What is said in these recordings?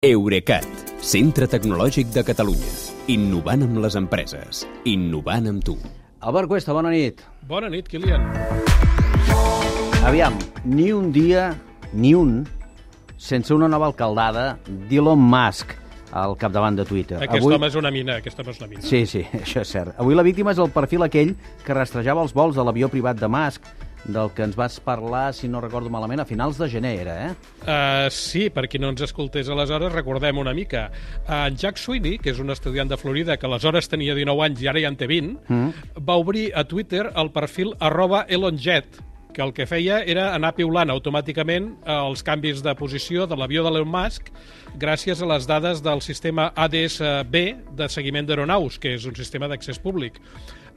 Eurecat, centre tecnològic de Catalunya. Innovant amb les empreses. Innovant amb tu. Albert Cuesta, bona nit. Bona nit, Kilian. Aviam, ni un dia, ni un, sense una nova alcaldada d'Elon Musk al capdavant de Twitter. Aquest Avui... home és una mina, aquest home és una mina. Sí, sí, això és cert. Avui la víctima és el perfil aquell que rastrejava els vols de l'avió privat de Musk, del que ens vas parlar, si no recordo malament, a finals de gener, era, eh? Uh, sí, per qui no ens escoltés aleshores, recordem una mica. Uh, en Jack Sweeney, que és un estudiant de Florida que aleshores tenia 19 anys i ara ja en té 20, mm. va obrir a Twitter el perfil arroba ElonJet, que el que feia era anar piulant automàticament els canvis de posició de l'avió de l'Elon Musk gràcies a les dades del sistema ADS-B de seguiment d'aeronaus, que és un sistema d'accés públic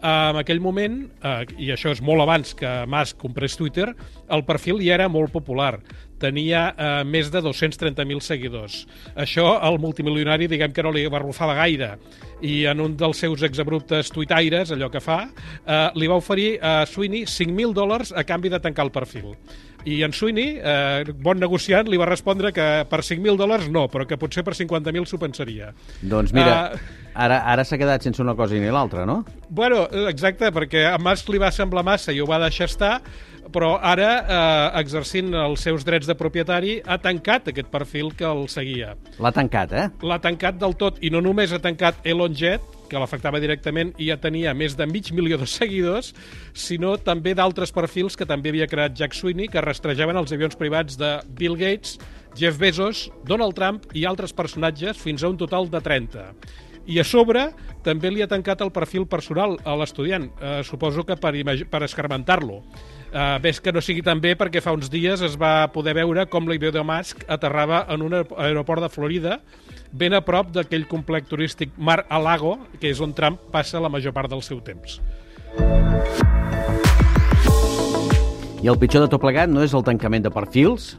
en aquell moment, eh, i això és molt abans que Musk comprés Twitter, el perfil ja era molt popular. Tenia eh, més de 230.000 seguidors. Això al multimilionari, diguem que no li barrufava gaire. I en un dels seus exabruptes tuitaires, allò que fa, eh, li va oferir a Sweeney 5.000 dòlars a canvi de tancar el perfil. I en Sweeney, eh, bon negociant, li va respondre que per 5.000 dòlars no, però que potser per 50.000 s'ho pensaria. Doncs mira, uh, ara, ara s'ha quedat sense una cosa ni l'altra, no? Bueno, exacte, perquè a Musk li va semblar massa i ho va deixar estar, però ara, eh, exercint els seus drets de propietari, ha tancat aquest perfil que el seguia. L'ha tancat, eh? L'ha tancat del tot, i no només ha tancat Elon Jet, que l'afectava directament i ja tenia més de mig milió de seguidors, sinó també d'altres perfils que també havia creat Jack Sweeney, que rastrejaven els avions privats de Bill Gates, Jeff Bezos, Donald Trump i altres personatges, fins a un total de 30. I a sobre també li ha tancat el perfil personal a l'estudiant, eh, suposo que per, per escarmentar-lo. Eh, ves que no sigui tan bé perquè fa uns dies es va poder veure com l'avió de Musk aterrava en un aeroport de Florida ben a prop d'aquell complex turístic Mar-a-Lago, que és on Trump passa la major part del seu temps. I el pitjor de tot plegat no és el tancament de perfils,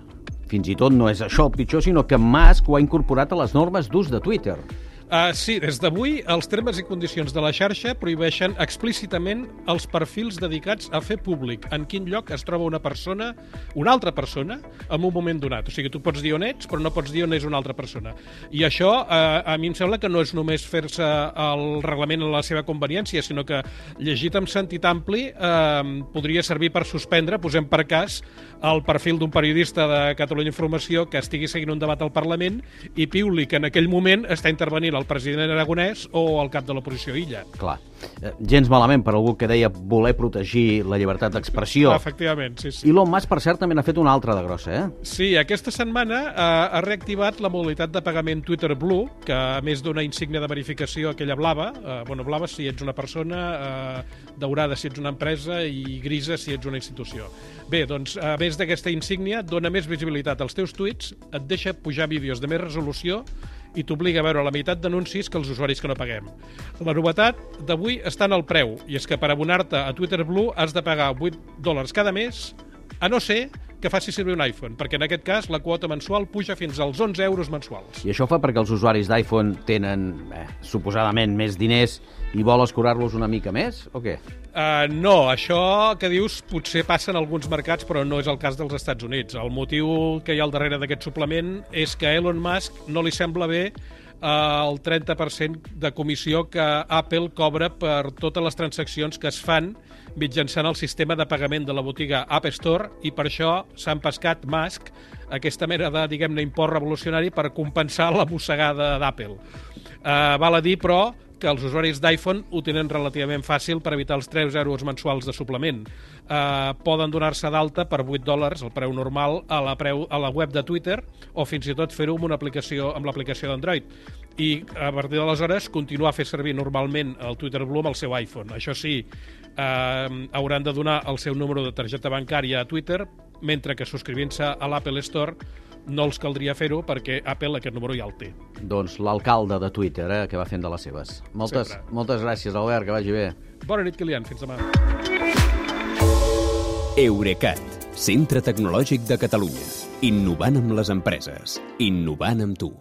fins i tot no és això el pitjor, sinó que Musk ho ha incorporat a les normes d'ús de Twitter. Uh, sí, des d'avui els termes i condicions de la xarxa prohibeixen explícitament els perfils dedicats a fer públic en quin lloc es troba una persona, una altra persona, en un moment donat. O sigui, tu pots dir on ets, però no pots dir on és una altra persona. I això, uh, a mi em sembla que no és només fer-se el reglament en la seva conveniència, sinó que, llegit amb sentit ampli, uh, podria servir per suspendre, posem per cas, el perfil d'un periodista de Catalunya Informació que estigui seguint un debat al Parlament i piuli que en aquell moment està intervenint el el president aragonès o el cap de l'oposició Illa. Clar. Eh, gens malament per algú que deia voler protegir la llibertat d'expressió. Efectivament, sí, sí. Elon Musk, per cert, també n'ha fet una altra de grossa, eh? Sí, aquesta setmana eh, ha reactivat la modalitat de pagament Twitter Blue, que a més d'una insígnia de verificació aquella blava, eh, bueno, blava si ets una persona, eh, daurada si ets una empresa i grisa si ets una institució. Bé, doncs, a més d'aquesta insígnia, dona més visibilitat als teus tuits, et deixa pujar vídeos de més resolució i t'obliga a veure la meitat d'anuncis que els usuaris que no paguem. La novetat d'avui està en el preu, i és que per abonar-te a Twitter Blue has de pagar 8 dòlars cada mes, a no ser que faci servir un iPhone, perquè en aquest cas la quota mensual puja fins als 11 euros mensuals. I això fa perquè els usuaris d'iPhone tenen, eh, suposadament, més diners i vol escurar-los una mica més, o què? Uh, no, això que dius potser passa en alguns mercats, però no és el cas dels Estats Units. El motiu que hi ha al darrere d'aquest suplement és que Elon Musk no li sembla bé el 30% de comissió que Apple cobra per totes les transaccions que es fan mitjançant el sistema de pagament de la botiga App Store i per això s'han pescat Musk aquesta mena de, diguem-ne, import revolucionari per compensar la mossegada d'Apple. Uh, val a dir, però, que els usuaris d'iPhone ho tenen relativament fàcil per evitar els 3 euros mensuals de suplement. Uh, poden donar-se d'alta per 8 dòlars, el preu normal, a la, preu, a la web de Twitter o fins i tot fer-ho amb una aplicació amb l'aplicació d'Android i a partir d'aleshores continuar a fer servir normalment el Twitter Blue amb el seu iPhone. Això sí, eh, hauran de donar el seu número de targeta bancària a Twitter, mentre que subscrivint-se a l'Apple Store no els caldria fer-ho perquè Apple aquest número ja el té. Doncs l'alcalde de Twitter, eh, que va fent de les seves. Moltes, Sempre. moltes gràcies, Albert, que vagi bé. Bona nit, Kilian. Fins demà. Eurecat, centre tecnològic de Catalunya. Innovant amb les empreses. Innovant amb tu.